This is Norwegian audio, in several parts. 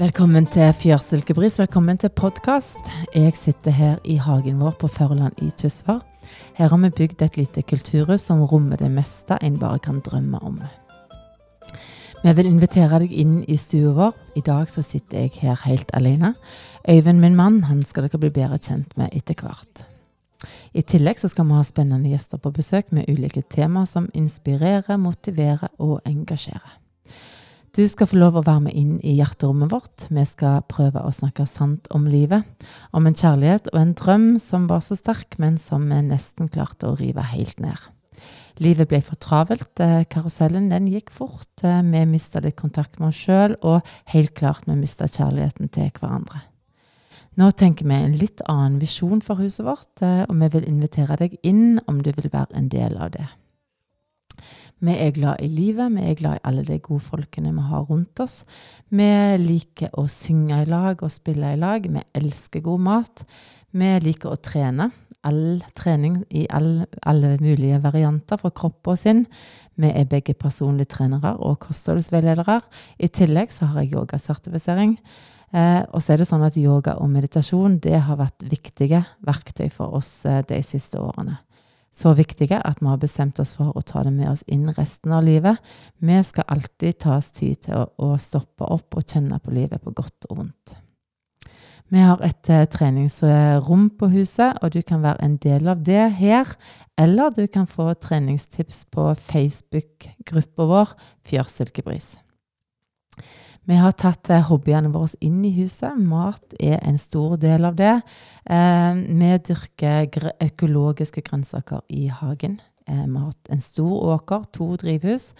Velkommen til Fjørsilkebris. Velkommen til podkast. Jeg sitter her i hagen vår på Førland i Tysvær. Her har vi bygd et lite kulturhus som rommer det meste en bare kan drømme om. Vi vil invitere deg inn i stua vår. I dag så sitter jeg her helt alene. Øyvind, min mann, han skal dere bli bedre kjent med etter hvert. I tillegg så skal vi ha spennende gjester på besøk med ulike temaer som inspirerer, motiverer og engasjerer. Du skal få lov å være med inn i hjerterommet vårt. Vi skal prøve å snakke sant om livet. Om en kjærlighet og en drøm som var så sterk, men som vi nesten klarte å rive helt ned. Livet ble for travelt. Eh, karusellen den gikk fort. Eh, vi mista litt kontakt med oss sjøl, og helt klart vi mista kjærligheten til hverandre. Nå tenker vi en litt annen visjon for huset vårt, eh, og vi vil invitere deg inn om du vil være en del av det. Vi er glad i livet, vi er glad i alle de gode folkene vi har rundt oss. Vi liker å synge i lag og spille i lag. Vi elsker god mat. Vi liker å trene. All trening i all, alle mulige varianter for kropp og sinn. Vi er begge personlige trenere og kostholdsveiledere. I tillegg så har jeg yogasertifisering. Eh, og så er det sånn at yoga og meditasjon det har vært viktige verktøy for oss eh, de siste årene så viktige at vi har bestemt oss for å ta det med oss inn resten av livet. Vi skal alltid ta oss tid til å, å stoppe opp og kjenne på livet på godt og vondt. Vi har et uh, treningsrom på huset, og du kan være en del av det her. Eller du kan få treningstips på Facebook-gruppa vår Fjørsilkebris. Vi har tatt eh, hobbyene våre inn i huset. Mat er en stor del av det. Eh, vi dyrker økologiske grønnsaker i hagen. Eh, vi har hatt en stor åker, to drivhus.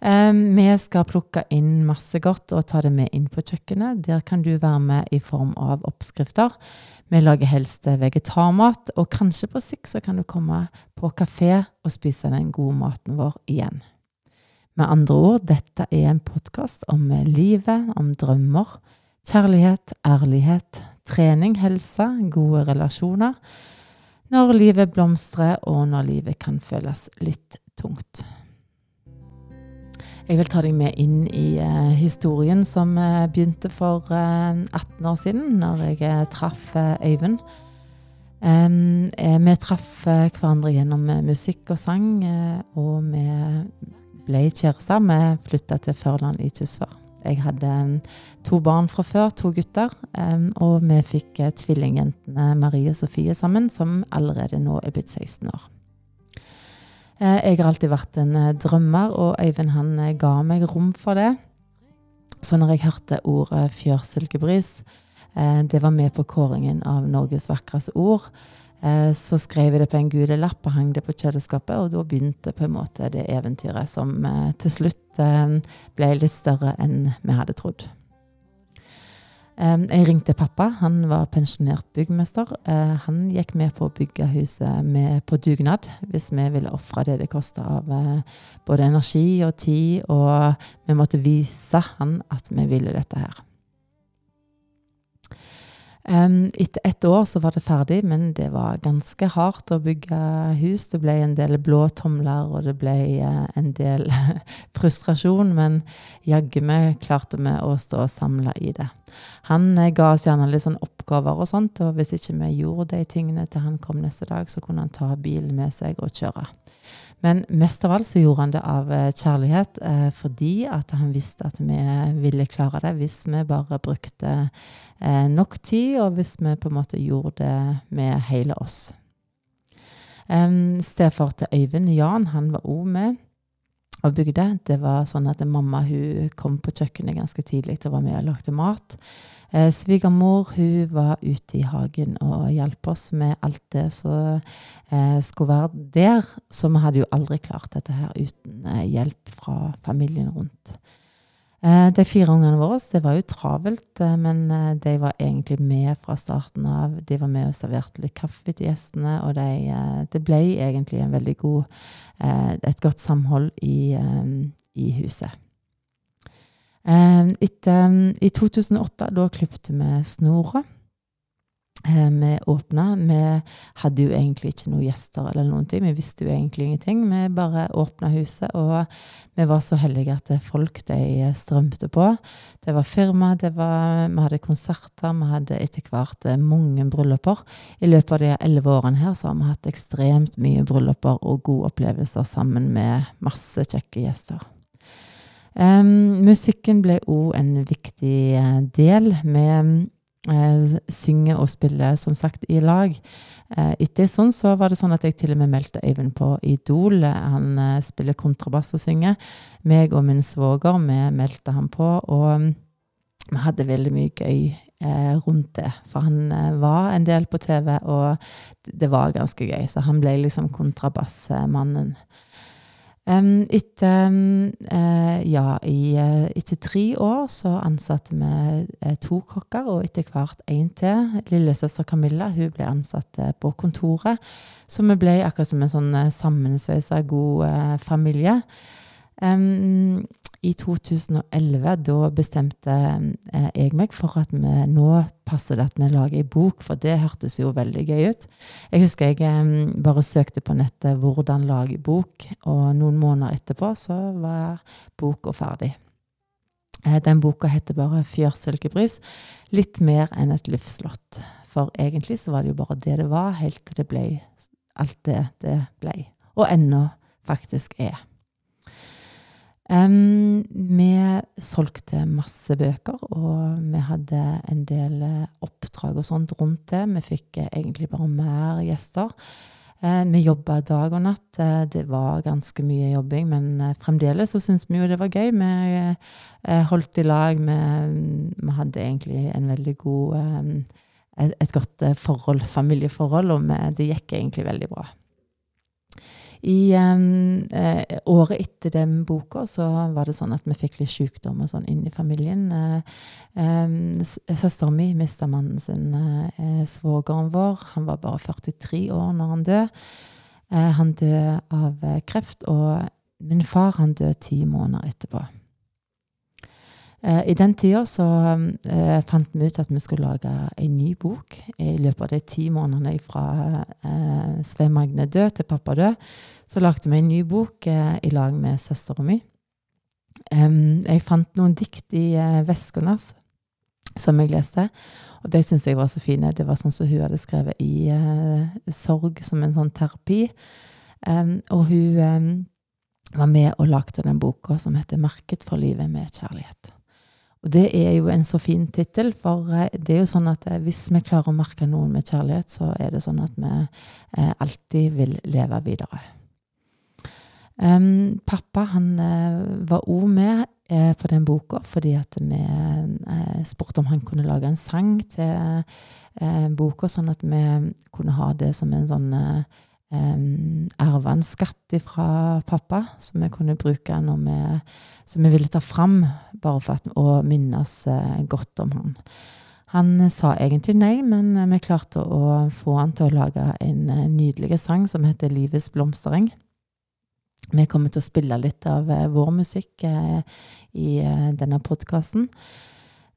Vi skal plukke inn masse godt og ta det med inn på kjøkkenet. Der kan du være med i form av oppskrifter. Vi lager helst vegetarmat, og kanskje på sikt så kan du komme på kafé og spise den gode maten vår igjen. Med andre ord, dette er en podkast om livet, om drømmer, kjærlighet, ærlighet, trening, helse, gode relasjoner. Når livet blomstrer, og når livet kan føles litt tungt. Jeg vil ta deg med inn i uh, historien som uh, begynte for uh, eh, 18 år siden, når jeg traff Øyvind. Um, vi traff hverandre gjennom musikk og sang, og vi ble kjærester. Vi flytta til Førland i Tysvær. Jeg hadde um, to barn fra før, to gutter. Um, og vi fikk uh, tvillingjentene Marie og Sofie sammen, som allerede nå er blitt 16 år. Uh, jeg har alltid vært en uh, drømmer, og Øyvind han ga meg rom for det. Så når jeg hørte ordet fjørsilkebris, det var med på kåringen av Norges vakreste ord, Eh, så skrev jeg det på en gul lapp og hang det på kjøleskapet, og da begynte på en måte det eventyret som eh, til slutt eh, ble litt større enn vi hadde trodd. Jeg ringte pappa. Han var pensjonert byggmester. Han gikk med på å bygge huset på dugnad, hvis vi ville ofre det det kosta av både energi og tid, og vi måtte vise han at vi ville dette her. Um, etter ett år så var det ferdig, men det var ganske hardt å bygge hus. Det ble en del blå tomler, og det ble uh, en del frustrasjon, men jaggu meg klarte vi å stå samla i det. Han uh, ga oss gjerne litt sånn oppgaver og sånt, og hvis ikke vi gjorde de tingene til han kom neste dag, så kunne han ta bilen med seg og kjøre. Men mest av alt så gjorde han det av eh, kjærlighet, eh, fordi at han visste at vi ville klare det hvis vi bare brukte eh, nok tid, og hvis vi på en måte gjorde det med hele oss. Um, Stefar til Øyvind, Jan, han var òg med og bygde. Det var sånn at mamma hun kom på kjøkkenet ganske tidlig og var med og lagde mat. Eh, Svigermor hun var ute i hagen og hjalp oss med alt det som eh, skulle være der. Så vi hadde jo aldri klart dette her uten eh, hjelp fra familien rundt. Eh, de fire ungene våre det var jo travelt, eh, men eh, de var egentlig med fra starten av. De var med og serverte litt kaffe til gjestene, og de, det ble egentlig god, et godt samhold i, i huset. Ehm, etter, I 2008 da klipte vi snora. Eh, vi åpna. Vi hadde jo egentlig ikke noen gjester eller noen ting. Vi visste jo egentlig ingenting. Vi bare åpna huset, og vi var så heldige at folk de strømte på. Det var firma, det var, vi hadde konserter, vi hadde etter hvert eh, mange brylluper. I løpet av de elleve årene her så har vi hatt ekstremt mye brylluper og gode opplevelser sammen med masse kjekke gjester. Um, musikken ble òg en viktig eh, del. med uh, synge og spille, som sagt, i lag. Uh, etter sånn så var det sånn at jeg til og med meldte Øyvind på Idol. Han uh, spiller kontrabass og synger. Meg og min svoger, vi meldte han på, og mm, vi hadde veldig mye gøy eh, rundt det. For han eh, var en del på TV, og det var ganske gøy. Så han ble liksom kontrabassmannen. Um, etter, uh, ja, i, uh, etter tre år så ansatte vi uh, to kokker, og etter hvert én til. Lillesøster Camilla hun ble ansatt på kontoret. Så vi ble akkurat som en sånn sammensveisa god familie. Um, i 2011 da bestemte eh, jeg meg for at vi, nå passer det at vi lager ei bok, for det hørtes jo veldig gøy ut. Jeg husker jeg eh, bare søkte på nettet 'hvordan lage bok', og noen måneder etterpå så var boka ferdig. Eh, den boka heter bare 'Fjørsilkebris'. Litt mer enn et luftslott. For egentlig så var det jo bare det det var, helt til det ble alt det det ble. Og ennå faktisk er. Um, vi solgte masse bøker, og vi hadde en del eh, oppdrag og sånt rundt det. Vi fikk eh, egentlig bare mer gjester. Uh, vi jobba dag og natt. Uh, det var ganske mye jobbing, men uh, fremdeles så syntes vi jo det var gøy. Vi holdt i lag. Vi, vi, hadde egentlig en veldig god et, et godt forhold, familieforhold, og vi, det gikk egentlig veldig bra. I eh, året etter den boka så var det sånn at vi fikk litt sykdom og sånn inn i familien. Eh, Søstera mi mista mannen sin, eh, svogeren vår. Han var bare 43 år når han døde. Eh, han døde av kreft, og min far han døde ti måneder etterpå. Eh, I den tida så eh, fant vi ut at vi skulle lage en ny bok. I løpet av de ti månedene fra eh, Sve Magne død til pappa død, så lagde vi en ny bok eh, i lag med søstera mi. Um, jeg fant noen dikt i eh, veska hennes som jeg leste, og de syntes jeg var så fine. Det var sånn som hun hadde skrevet i eh, sorg, som en sånn terapi. Um, og hun var med og lagde den boka som heter 'Merket for livet med kjærlighet'. Og det er jo en så fin tittel, for eh, det er jo sånn at eh, hvis vi klarer å merke noen med kjærlighet, så er det sånn at vi eh, alltid vil leve videre. Um, pappa han var òg med på den boka fordi at vi spurte om han kunne lage en sang til boka, sånn at vi kunne ha det som en sånn um, en skatt fra pappa som vi kunne bruke når vi, som vi ville ta fram, bare for at, å minnes uh, godt om han. Han sa egentlig nei, men vi klarte å få han til å lage en nydelig sang som heter 'Livets blomstereng'. Vi kommer til å spille litt av vår musikk i denne podkasten.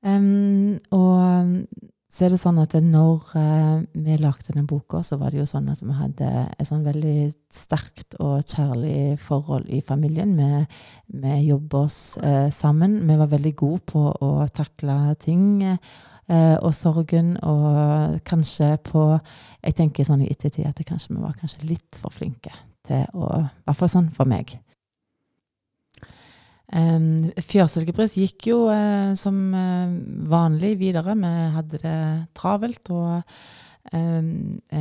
Um, og så er det sånn at når eh, vi lagde den boka, så var det jo sånn at vi hadde et sånn veldig sterkt og kjærlig forhold i familien. Vi, vi jobba oss eh, sammen. Vi var veldig gode på å takle ting eh, og sorgen, og kanskje på Jeg tenker sånn i ettertid at kanskje vi var kanskje litt for flinke til å I hvert fall sånn for meg. Um, Fjørsilkepris gikk jo uh, som uh, vanlig videre. Vi hadde det travelt. Og um,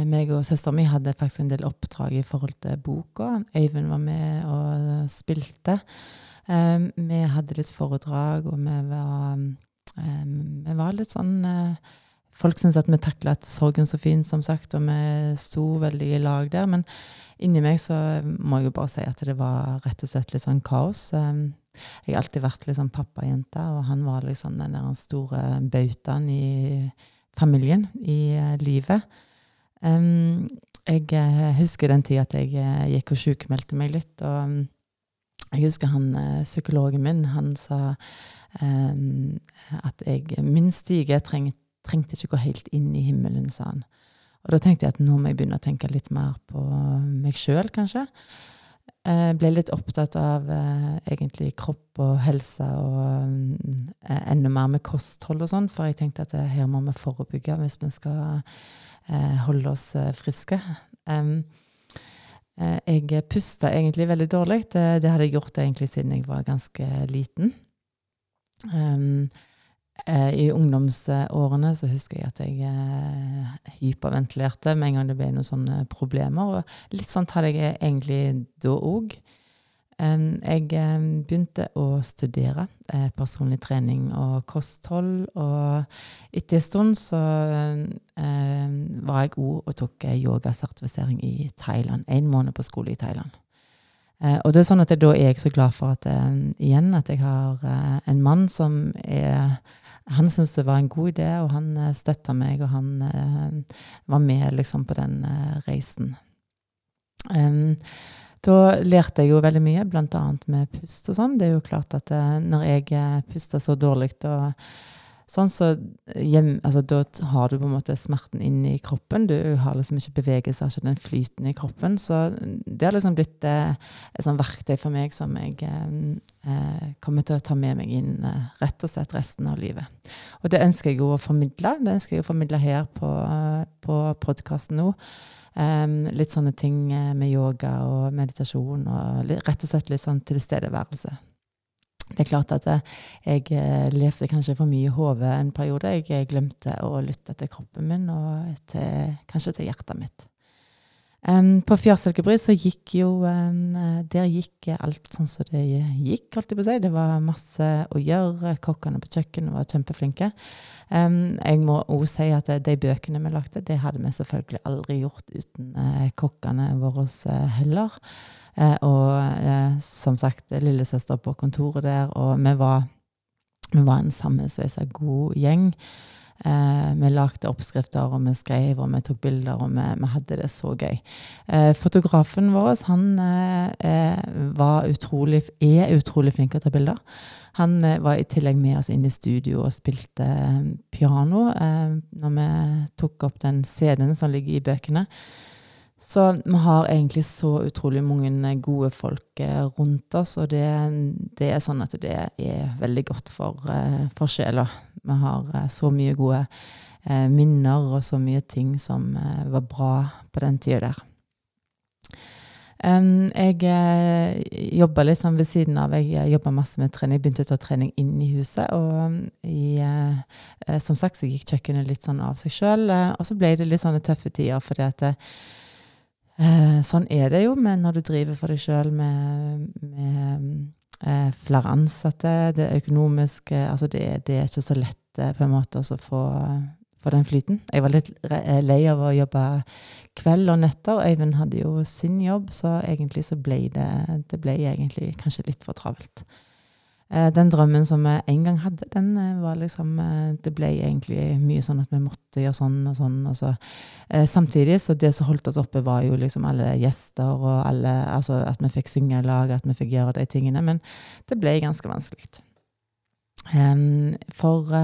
meg og søstera mi hadde faktisk en del oppdrag i forhold til boka. Øyvind var med og spilte. Um, vi hadde litt foredrag, og vi var, vi var litt sånn uh, Folk syns at vi takla sorgen så fint, som sagt, og vi sto veldig i lag der. Men inni meg så må jeg jo bare si at det var rett og slett litt sånn kaos. Um, jeg har alltid vært liksom pappajente, og han var liksom den der store bautaen i familien, i uh, livet. Um, jeg uh, husker den tida at jeg uh, gikk og sjukmeldte meg litt. og um, jeg husker han psykologen min, han sa um, at jeg, min stige treng, trengte ikke gå helt inn i himmelen, sa han. Og da tenkte jeg at nå må jeg begynne å tenke litt mer på meg sjøl, kanskje. Jeg ble litt opptatt av eh, egentlig kropp og helse og eh, enda mer med kosthold og sånn, for jeg tenkte at her må vi forebygge hvis vi skal eh, holde oss eh, friske. Um, jeg pusta egentlig veldig dårlig. Det, det, hadde jeg gjort egentlig siden jeg var ganske liten. Um, Eh, I ungdomsårene så husker jeg at jeg eh, hyperventilerte med en gang det ble noen sånne problemer. Og litt sånt hadde jeg egentlig da òg. Jeg begynte å studere eh, personlig trening og kosthold, og etter en stund så var jeg òg og tok yogasertifisering i Thailand. En måned på skole i Thailand. Og det er sånn at jeg, da er jeg så glad for at igjen at jeg har en mann som er han syntes det var en god idé, og han eh, støtta meg, og han uh, var med liksom på den uh, reisen. Um, da lærte jeg jo veldig mye, bl.a. med pust og sånn. Det er jo klart at når jeg pusta så dårlig og Sånn så hjem, altså, Da har du på en måte smerten inne i kroppen. Du har liksom ikke bevegelse, ikke den flyten i kroppen. Så det har liksom blitt eh, et sånt verktøy for meg som jeg eh, eh, kommer til å ta med meg inn eh, rett og slett resten av livet. Og det ønsker jeg jo å formidle. Det ønsker jeg å formidle her på, på podkasten nå. Um, litt sånne ting eh, med yoga og meditasjon og rett og slett litt sånn tilstedeværelse. Det er klart at jeg eh, levde kanskje for mye i hodet en periode. Jeg eh, glemte å lytte til kroppen min og til, kanskje til hjertet mitt. Um, på Fjørsilkebry så gikk jo um, Der gikk alt sånn som det gikk, holdt jeg på å si. Det var masse å gjøre. Kokkene på kjøkkenet var kjempeflinke. Um, jeg må òg si at de bøkene vi lagde, det hadde vi selvfølgelig aldri gjort uten uh, kokkene våre heller. Uh, og eh, som sagt, lillesøster på kontoret der, og vi var, vi var en sammensveisa god gjeng. Eh, vi lagde oppskrifter, og vi skrev, og vi tok bilder, og vi, vi hadde det så gøy. Eh, fotografen vår han eh, var utrolig, er utrolig flink til å ta bilder. Han eh, var i tillegg med oss inn i studio og spilte piano når vi tok opp den CD-en som ligger i bøkene. Så vi har egentlig så utrolig mange gode folk eh, rundt oss, og det, det er sånn at det er veldig godt for, eh, for sjela. Vi har eh, så mye gode minner og så mye ting som var bra på den tida der. jeg jobba litt sånn ved siden av. Jeg jobba masse med trening. Jeg begynte å ta trening inn i huset. Og i, som sagt så gikk kjøkkenet litt sånn av seg sjøl. og så ble det litt sånne tøffe tider fordi at Eh, sånn er det jo men når du driver for deg sjøl med, med eh, flere ansatte. Det økonomiske Altså, det, det, er ikke så lett eh, på en måte å få, få den flyten. Jeg var litt eh, lei av å jobbe kveld og netter. Øyvind hadde jo sin jobb, så egentlig så ble det, det ble egentlig kanskje litt for travelt. Eh, den drømmen som vi en gang hadde, den eh, var liksom eh, Det ble egentlig mye sånn at vi måtte gjøre sånn og sånn. Og så. Samtidig så det som holdt oss oppe, var jo liksom alle gjester og alle Altså at vi fikk synge i lag, at vi fikk gjøre de tingene. Men det ble ganske vanskelig. For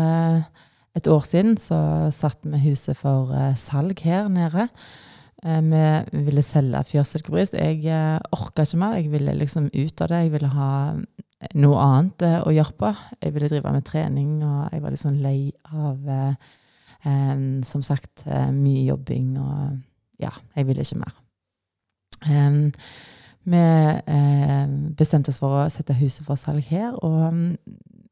et år siden så satt vi huset for salg her nede. Vi ville selge Fjørsilkebris. Jeg orka ikke mer. Jeg ville liksom ut av det. Jeg ville ha noe annet eh, å gjøre på. Jeg ville drive med trening, og jeg var litt sånn lei av eh, Som sagt, eh, mye jobbing og Ja, jeg ville ikke mer. Um, vi eh, bestemte oss for å sette huset for salg her, og um,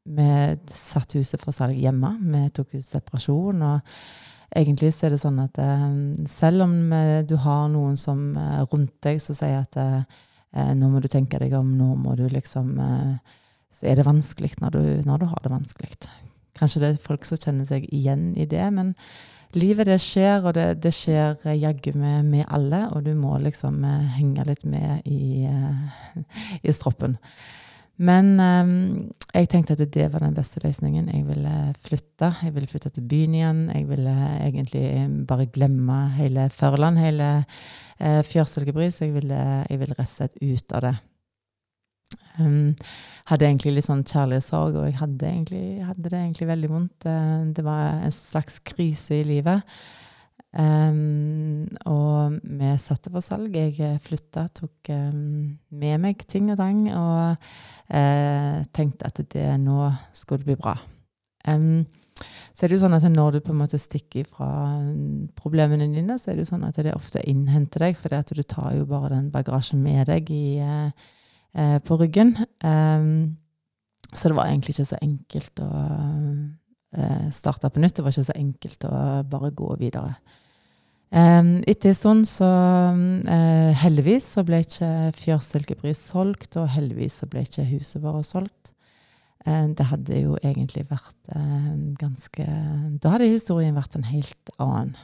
vi satte huset for salg hjemme. Vi tok ut separasjon. og Egentlig så er det sånn at um, selv om du har noen som rundt deg som sier at Eh, nå må du tenke deg om, nå må du liksom eh, Så er det vanskelig når du, når du har det vanskelig. Kanskje det er folk som kjenner seg igjen i det, men livet det skjer, og det, det skjer jaggu med, med, alle, og du må liksom eh, henge litt med i, i stroppen. Men um, jeg tenkte at det var den beste løsningen. Jeg ville flytte. Jeg ville flytte til byen igjen. Jeg ville egentlig bare glemme hele Førland, hele uh, Fjørsilkebris. Jeg ville, jeg ville rett og slett ut av det. Um, hadde egentlig litt sånn kjærlighetssorg, og jeg hadde, egentlig, hadde, det egentlig veldig vondt. Uh, det var en slags krise i livet. Um, og vi satte for salg. Jeg flytta, tok um, med meg ting og tang, og uh, tenkte at det nå skulle bli bra. Um, så er det jo sånn at når du på en måte stikker fra problemene dine, så er det jo sånn at det ofte innhenter deg, for du tar jo bare den bagasjen med deg i uh, eh, på ryggen. Så det var egentlig ikke så enkelt å uh, starte på nytt. Det var ikke så enkelt å bare gå videre. Um, etter en stund så uh, Heldigvis så ble ikke Fjørsilkebris solgt, og heldigvis så ble ikke huset vårt solgt. Uh, det hadde jo egentlig vært uh, ganske Da hadde historien vært en helt annen.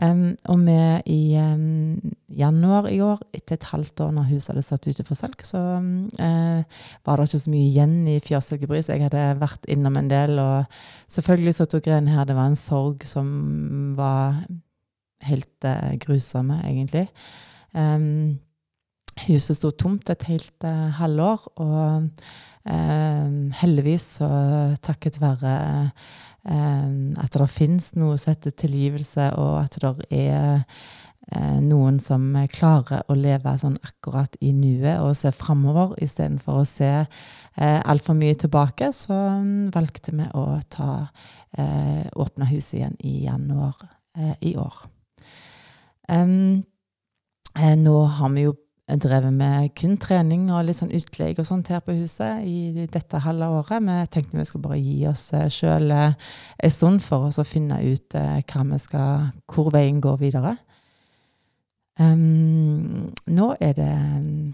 Um, og vi i um, januar i år, etter et halvt år når huset hadde satt ute for salg, så uh, var det ikke så mye igjen i Fjørsilkebris. Jeg hadde vært innom en del, og selvfølgelig så tok jeg en her Det var en sorg som var helt uh, grusomme, egentlig. Um, huset sto tomt et helt uh, halvår, og heldigvis så takket være um, at det finnes noe som heter tilgivelse, og at det er eh, noen som klarer å leve sånn akkurat i nuet og se framover istedenfor å se eh, altfor mye tilbake, så mm, valgte vi å ta eh, åpne huset igjen i januar eh, i år. Um, nå har vi jo drevet med kun trening og litt sånn utleie og sånt her på huset i dette halve året. Vi tenkte vi skulle bare gi oss eh, sjøl eh, en stund for oss å finne ut vi skal, hvor veien går videre. Um, nå er det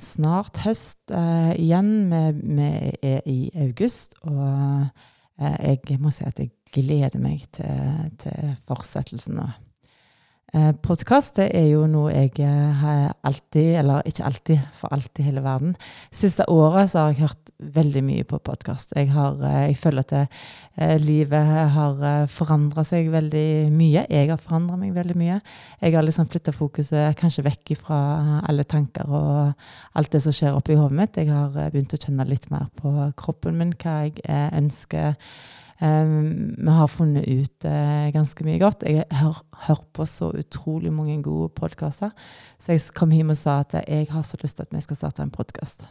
snart høst uh, igjen. Vi, vi, er i august, og uh, jeg må si at jeg gleder meg til, til fortsettelsen nå. Eh, Podkast er jo noe jeg eh, har alltid, eller ikke alltid, for alltid hele verden. Siste året så har jeg hørt veldig mye på podkast. Jeg, eh, jeg, føler at det, livet har forandra seg veldig mye. Jeg har forandra meg veldig mye. Jeg har liksom flytta fokuset kanskje vekk fra alle tanker og alt det som skjer oppi hodet mitt. Jeg har begynt å kjenne litt mer på kroppen min, hva jeg ønsker Um, vi har funnet ut uh, ganske mye godt. Jeg har hørt på så utrolig mange gode podkaster. Så jeg kom hjem og sa at jeg har så lyst til at vi skal starte en podkast.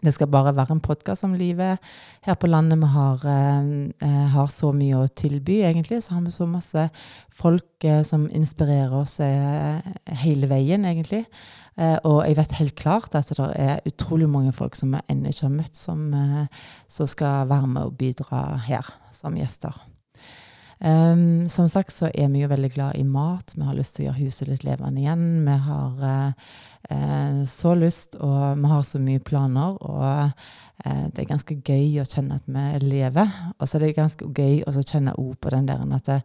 Det skal bare være en podkast om livet her på landet. Vi har, eh, har, så mye å tilby, egentlig. Så har vi så masse folk eh, som inspirerer oss hele veien, egentlig. Eh, og jeg vet helt klart at det er utrolig mange folk som vi ennå ikke har møtt, som, eh, som, skal være med og bidra her som gjester. Um, som sagt så er vi jo veldig glad i mat. Vi har lyst til å gjøre huset litt levende igjen. Vi har uh, så lyst, og vi har så mye planer. Og uh, det er ganske gøy å kjenne at vi lever. Og så er det ganske gøy å kjenne ord på den der at det,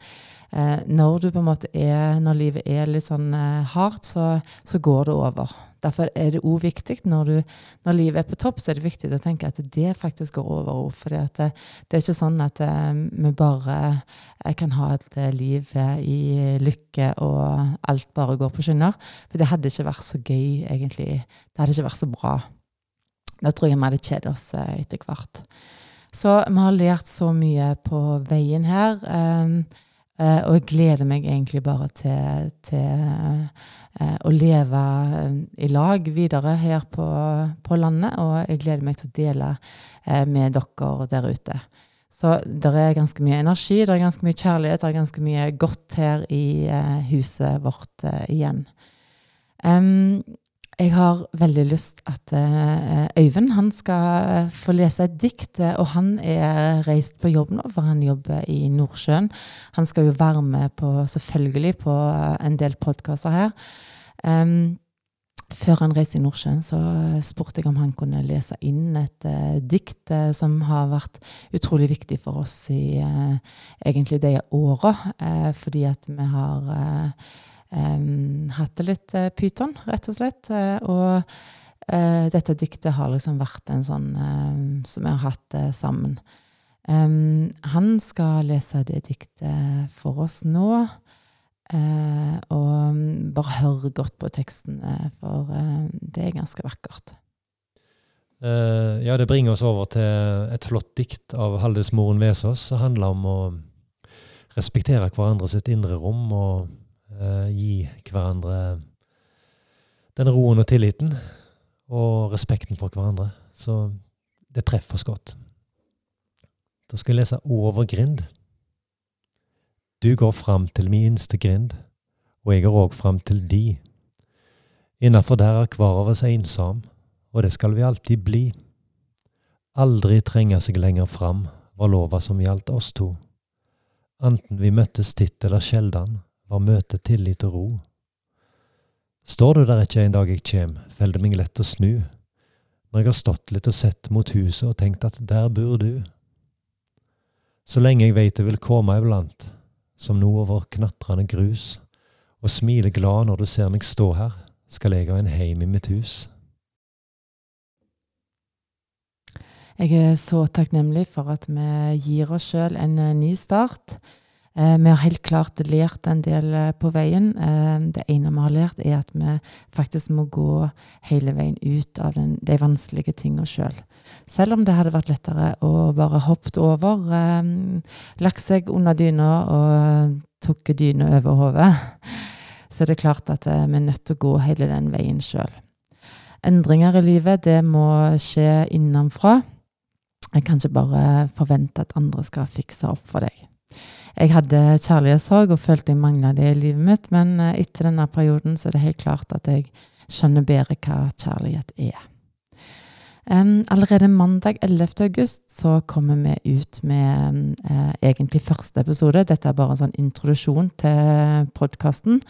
eh, når du på en måte er, når livet er litt sånn eh, hardt, så, så, går det over. Derfor er det òg viktig når, du, når, livet er på topp, så er det viktig å tenke at det faktisk går over. For det, det, er ikke sånn at eh, vi bare eh, kan ha et eh, liv eh, i lykke og alt bare går på skinner. For det hadde ikke vært så gøy, egentlig. Det hadde ikke vært så bra. Da tror jeg vi hadde kjedet oss etter hvert. Så vi har lært så mye på veien her. Uh, og jeg gleder meg egentlig bare til, til uh, å leve uh, i lag videre her på, på, landet. Og jeg gleder meg til å dele med dere der ute. Så det er ganske mye energi, det er ganske mye kjærlighet, det er ganske mye godt her i huset vårt igjen. Um, jeg har veldig lyst at uh, Øyvind han skal eh, få lese et dikt. Eh, og han er reist på jobb nå, for han jobber i Nordsjøen. Han skal jo være med på, selvfølgelig på en del podkaster her. Um, før han reiste i Nordsjøen, så spurte jeg om han kunne lese inn et uh, dikt uh, som har vært utrolig viktig for oss i egentlig de åra, fordi at vi har um, hatt litt uh, pyton, rett og slett. Uh, og uh, dette diktet har liksom vært en sånn som vi har hatt sammen. Um, han skal lese det diktet for oss nå. og bare hør godt på teksten, for det er ganske vakkert. Uh, ja, det bringer oss over til et flott dikt av Haldis Moren Vesaas som handler om å respektere hverandre sitt indre rom og eh, gi hverandre den roen og tilliten og respekten for hverandre. Så det treffer oss godt. Da skal jeg lese Over grind. Du går fram til min inste grind, og jeg går òg fram til de. Innafor der er hver av oss ensom, og det skal vi alltid bli. Aldri trenge seg lenger fram, var lova som gjaldt oss to. Anten vi møttes titt eller sjeldan, var møtet tillit og ro. Står du der ikke en dag jeg kjem, fell det meg lett å snu, når jeg har stått litt og sett mot huset og tenkt at der bor du. Så lenge jeg veit du vil komme iblant, som nå over knatrende grus, og smiler glad når du ser meg stå her, skal jeg ha en heim i mitt hus. Jeg er så takknemlig for at vi gir oss sjøl en eh, ny start. Eh, vi har helt klart lært en del eh, på veien. Eh, det ene vi har lært, er at vi faktisk må gå hele veien ut av den, de vanskelige tingene sjøl. Selv. selv om det hadde vært lettere å bare hoppe over, lagt seg under dyna og tok dyna over hodet, så er det klart at vi er nødt til å gå hele den veien sjøl. Endringer i livet, det må skje innenfra. Jeg kan ikke bare forvente at andre skal fikse opp for deg. Jeg hadde kjærlighetssorg og følte jeg mangla det i livet mitt, men eh, etter denne perioden så er det helt klart at jeg skjønner bedre hva kjærlighet er. Um, allerede mandag 11. august så kommer vi ut med uh, egentlig første episode. Dette er bare en sånn introduksjon til podkasten.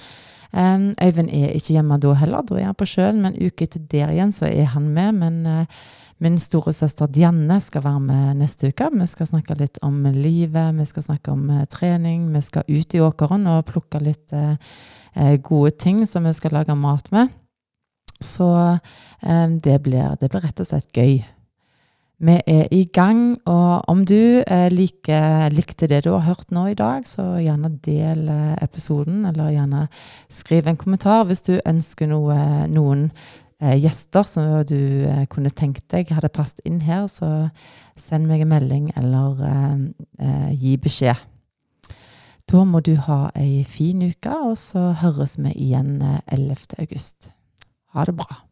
Um, Øyvind er ikke hjemme da heller, da er han på sjøen, men uke etter der igjen så er han med. Men uh, Min store søster Dianne skal være med neste uke. Vi skal snakke litt om livet, vi skal snakke om uh, trening. Vi skal ut i åkeren og plukke litt eh, gode ting som vi skal lage mat med. Så eh, det, blir, det, blir, rett og slett gøy. Vi er i gang, og om du eh, like, likte det du har hørt nå i dag, så gjerne del episoden, eller gjerne skriv en kommentar hvis du ønsker noe, noen eh, gjester som du eh, kunne tenkt deg hadde passet inn her, så send meg en melding eller eh, eh, gi beskjed. Da må du ha ei fin uke, og så høres vi igjen 11. Eh, august. Ha det bra.